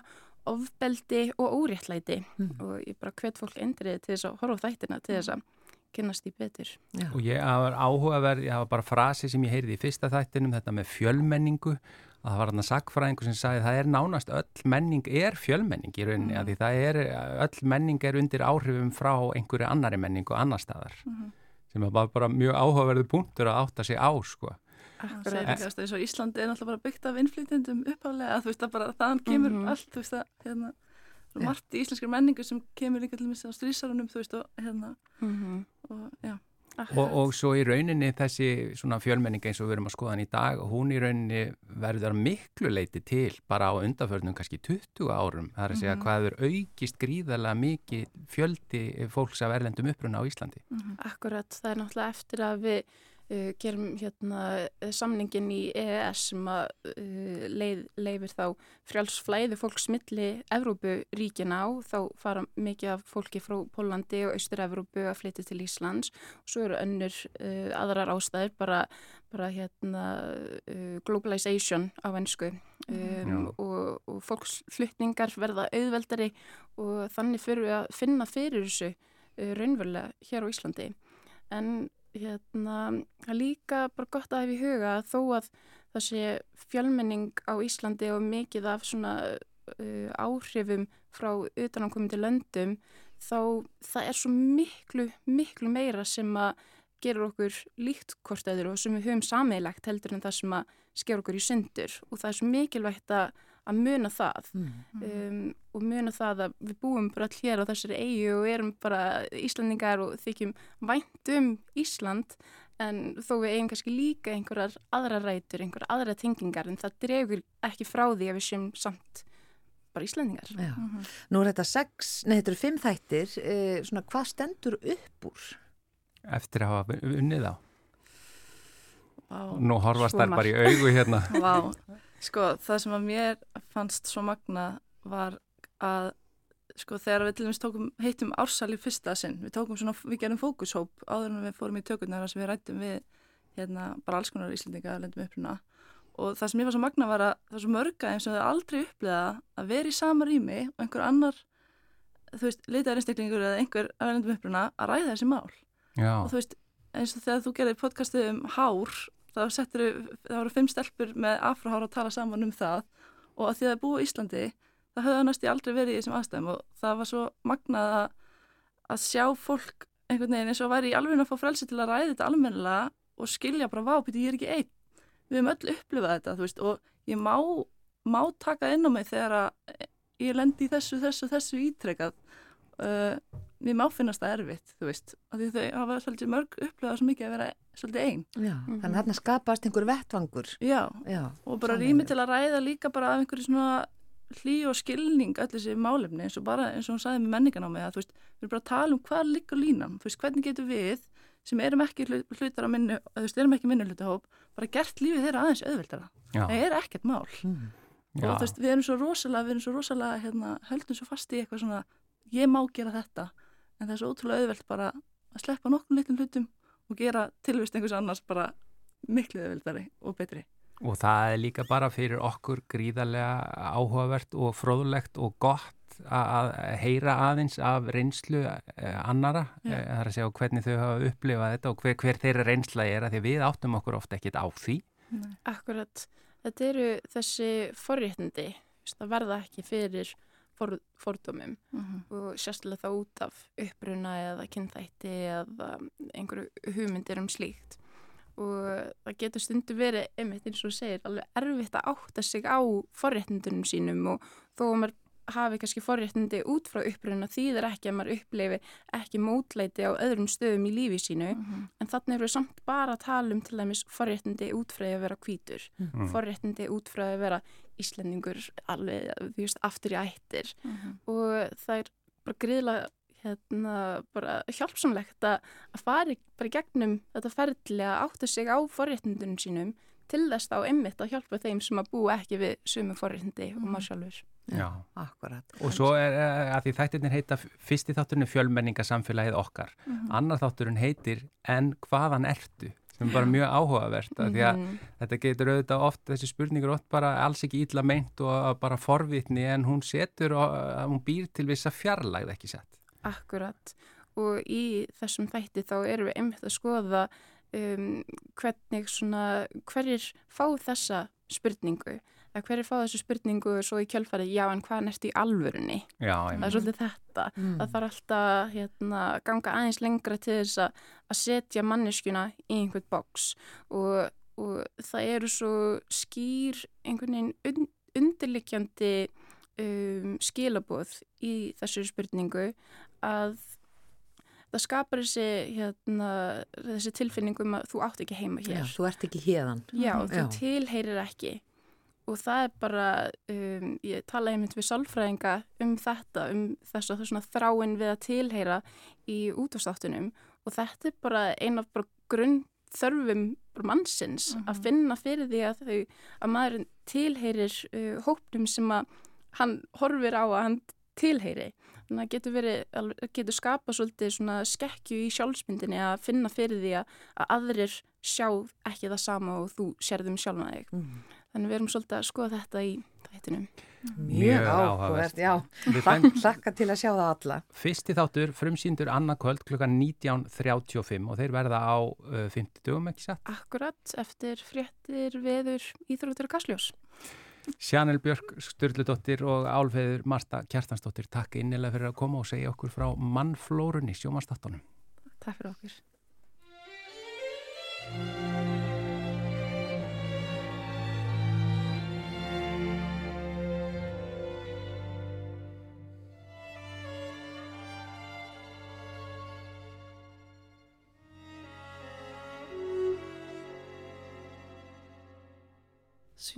ofbeldi og óréttlæti mm. og ég bara hvet fólk endrið til þess að horfa þættina til þess að kynast í betur. Já. Og ég var áhugaverð, ég hafa bara frasi sem ég heyrði í fyrsta þættinum, þetta með fjölmenningu, að það var hann að sagfræðingu sem sagði það er nánast öll menning er fjölmenning í rauninni, mm. að því það er, öll menning er undir áhrifum frá einhverju annari menningu annar staðar, mm sem er bara, bara mjög áhugaverðu punktur að átta sig á, sko. Það segir ekki að Íslandi er náttúrulega bara byggt af innflytjandum uppháðlega, þú veist að bara þann kemur mm -hmm. allt, þú veist að, hérna, margt í íslenskir menningu sem kemur líka til að missa á strísarunum þú veist og hérna mm -hmm. og, já, og, og svo í rauninni þessi svona fjölmenning eins og við erum að skoða hann í dag og hún í rauninni verður miklu leiti til bara á undarförnum kannski 20 árum það er að segja mm -hmm. hvað er aukist gríðarlega mikið fjöldi fólks af erlendum uppruna á Íslandi mm -hmm. Akkurat, það er náttúrulega eftir að við uh, gerum hérna, uh, samningin í EES sem að uh, leið, leifir þá frjálsflæði fólksmiðli Evrópuríkina á, þá fara mikið af fólki frá Pólandi og Austur-Evrópu að flytja til Íslands. Og svo eru önnur uh, aðrar ástæðir bara, bara hérna globalization á ennsku um, og, og fólksflytningar verða auðveldari og þannig fyrir við að finna fyrir þessu uh, raunverulega hér á Íslandi. En hérna, það er líka bara gott að hafa í huga að þó að það sé fjölmenning á Íslandi og mikið af svona uh, áhrifum frá utanankomandi löndum þá það er svo miklu, miklu meira sem að gerur okkur líkt hvort öðru og sem við höfum sameilagt heldur en það sem að sker okkur í syndur og það er svo mikilvægt að að muna það mm. um, og muna það að við búum bara allir hér á þessari eigu og erum bara Íslandingar og þykjum vænt um Ísland en þó við eigum kannski líka einhverjar aðra rætur, einhverjar aðra tengingar en það dregur ekki frá því að við séum samt bara Íslandingar. Mm -hmm. Nú er þetta sex, nei þetta eru fimm þættir, eh, svona hvað stendur upp úr? Eftir að hafa unnið á. Vá, Nú horfast þær bara í augu hérna. [laughs] Vá. Sko það sem að mér fannst svo magna var að sko þegar við til dæmis tókum heitum ársal í fyrsta sinn, við tókum svona, við gerum fókushóp áður en við fórum í tökurnar sem við rættum við hérna bara alls konar íslendinga lendum uppruna og það sem ég var svo magna var að það var svo mörga eins og þau aldrei upplega að vera í sama rými og einhver annar þú veist, leitaður einstaklingur eða einhver að lendum uppruna að ræða þessi mál Já. og þú veist, eins og þegar þú gerir podcastið um hár þá settur það voru fimm stelpur með afrahára að tala saman um það. Og að því að það er búið í Íslandi það höfðu næstu aldrei verið í þessum aðstæðum og það var svo magnað að, að sjá fólk einhvern veginn eins og væri í alveg að fá frelsi til að ræða þetta almennilega og skilja bara vápiti ég er ekki einn. Við höfum öll upplifað þetta veist, og ég má, má taka inn á mig þegar að ég lendi í þessu, þessu, þessu ítrekað. Uh, mér má finnast það erfitt, þú veist, af því þau hafa svolítið mörg upplöðað svo mikið að vera svolítið einn. Já, mm -hmm. þannig að þarna skapast einhver vettvangur. Já, Já og bara rými til að ræða líka bara af einhverju svona hlý og skilning öll þessi málefni eins og bara eins og hún sagði með menningan á mig að þú veist, við erum bara að tala um hvað liggur línan, þú veist, hvernig getur við sem erum ekki hlutar á minnu, þú veist, erum ekki minnu hlutahóp, bara gert lífið þeirra aðeins auðvildara. Já. Það er ekkert mál. Mm. Og þú veist, við erum svo rosalega, við erum svo rosalega, hérna, höldum svo fast í eitthvað svona, ég má gera þetta en það er svo ótrúlega auðvelt bara að sleppa nokkrum litlum hlutum og gera tilvist einhvers annars bara miklu auðveldari og betri. Og það er líka bara fyrir okkur gríðarlega áhugavert og fróðlegt og gott að heyra aðeins af reynslu eh, annara. Eh, það er að segja hvernig þau hafa upplifað þetta og hver, hver þeirra reynsla er að því við áttum okkur ofta ekkit á því. Nei. Akkurat, þetta eru þessi forréttindi, það verða ekki fyrir for, fordómum mm -hmm. og sérstaklega þá út af uppruna eða kynþætti eða einhverju hugmyndir um slíkt og það getur stundu verið, einmitt eins og segir, alveg erfitt að átta sig á forréttundunum sínum og þó að maður hafi kannski forréttindi út frá uppröðuna þýðir ekki að maður uppleifi ekki mótleiti á öðrum stöðum í lífi sínu mm -hmm. en þannig eru við samt bara að tala um til dæmis forréttindi útfræði að vera kvítur mm -hmm. forréttindi útfræði að vera íslendingur alveg, þú veist, aftur í ættir mm -hmm. og það er bara gríðilega hérna, bara hjálpsamlegt að fara bara í gegnum þetta ferðli að átta sig á forréttindunum sínum til þess þá einmitt að hjálpa þeim sem að búa ekki við sumu forréttindi og maður sjálfur Já, akkurat. Og svo er að því þættirnir heita, fyrsti þátturinn er fjölmenningasamfélagið okkar, mm -hmm. annar þátturinn heitir En hvaðan ertu? Sem er bara mjög áhugavert mm -hmm. því að mhm. þetta getur auðvitað oft, þessi spurningur oft bara alls ekki ítla meint og bara forvitni en hún setur og hún býr til vissa fjarlægð ekki sett. Akkurat og í þessum þætti þá erum við einmitt að skoða um, hvernig svona, hverjir fá þessa spurningu að hverju fá þessu spurningu svo í kjölfarið, já en hvað nert í alvörunni já, það er svolítið þetta mm. það þarf alltaf hérna, ganga aðeins lengra til þess að, að setja manneskjuna í einhvern boks og, og það eru svo skýr einhvern veginn und, undirlikjandi um, skilabóð í þessu spurningu að það skapar þessi, hérna, þessi tilfinningum að þú átt ekki heima hér. Já, þú ert ekki hérðan. Já, þú Já. tilheyrir ekki og það er bara, um, ég tala einmitt við sálfræðinga um þetta, um þess að það er svona þráinn við að tilheyra í útastáttunum og þetta er bara eina af grunn þörfum mannsins mm -hmm. að mhm. finna fyrir því að þau, að maður tilheyrir uh, hópnum sem að hann horfir á að hann tilheyri. Þannig að getur verið, getur skapað svolítið svona skekkju í sjálfsmyndinni að finna fyrir því að, að aðrir sjá ekki það sama og þú sérðum sjálfnaðið. Mm -hmm. Þannig við erum svolítið að skoða þetta í þættinum. Mjög áhugavert, já. Hlakka til að sjá það alla. Fyrsti þáttur, frumsýndur annarkvöld klukkan 19.35 og þeir verða á uh, 50 dögum, ekki satt? Akkurat, eftir fréttir, veður, íþróttur og gasljós. Sjanel Björk, Sturldudóttir og Álfeður Marta Kjartansdóttir, takk innilega fyrir að koma og segja okkur frá mannflórunni sjómanstáttunum. Takk fyrir okkur.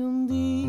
Um dia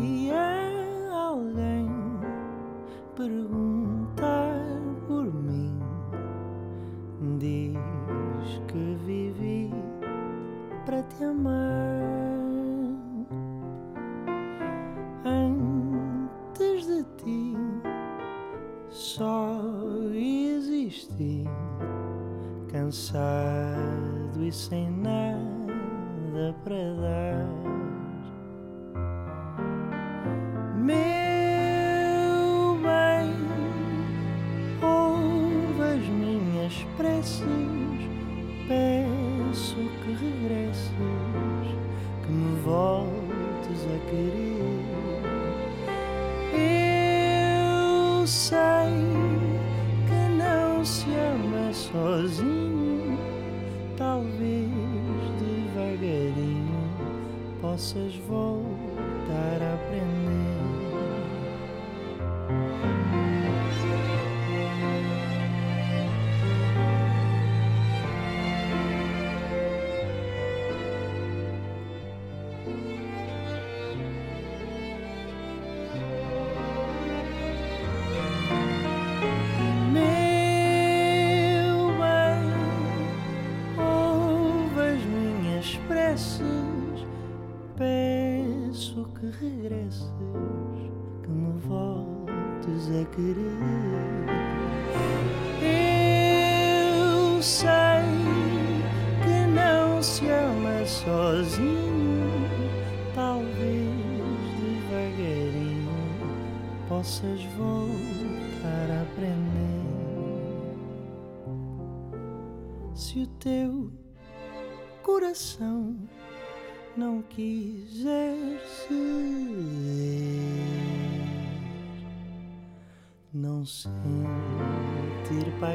sozinho, talvez devagarinho possas voltar a aprender.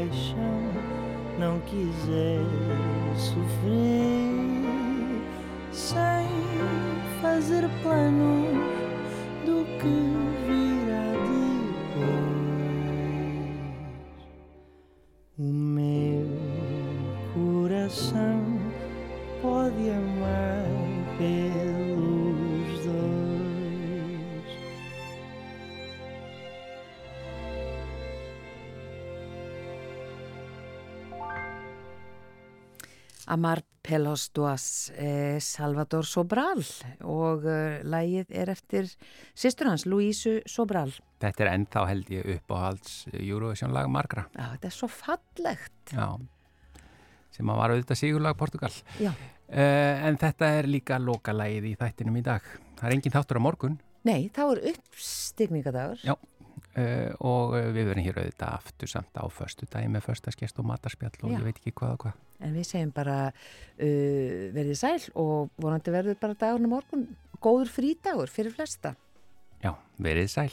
Paixão, não quiser sofrer sem fazer planos Amar pelos duas eh, Salvador Sobral og uh, lægið er eftir sýstur hans, Louise Sobral. Þetta er ennþá held ég upp á alls Eurovision lag margra. Já, þetta er svo fallegt. Já, sem að var auðvitað sigurlag Portugal. Já. Uh, en þetta er líka lokalægið í þættinum í dag. Það er engin þáttur á morgun. Nei, þá er uppstigningadagur. Já, og við verðum hér auðvitað aftur samt á förstu dagi með förstaskest og matarspjall og Já. ég veit ekki hvað og hvað. En við segjum bara uh, verðið sæl og vonandi verður bara dagurinn á morgun góður frídagur fyrir flesta. Já, verið sæl.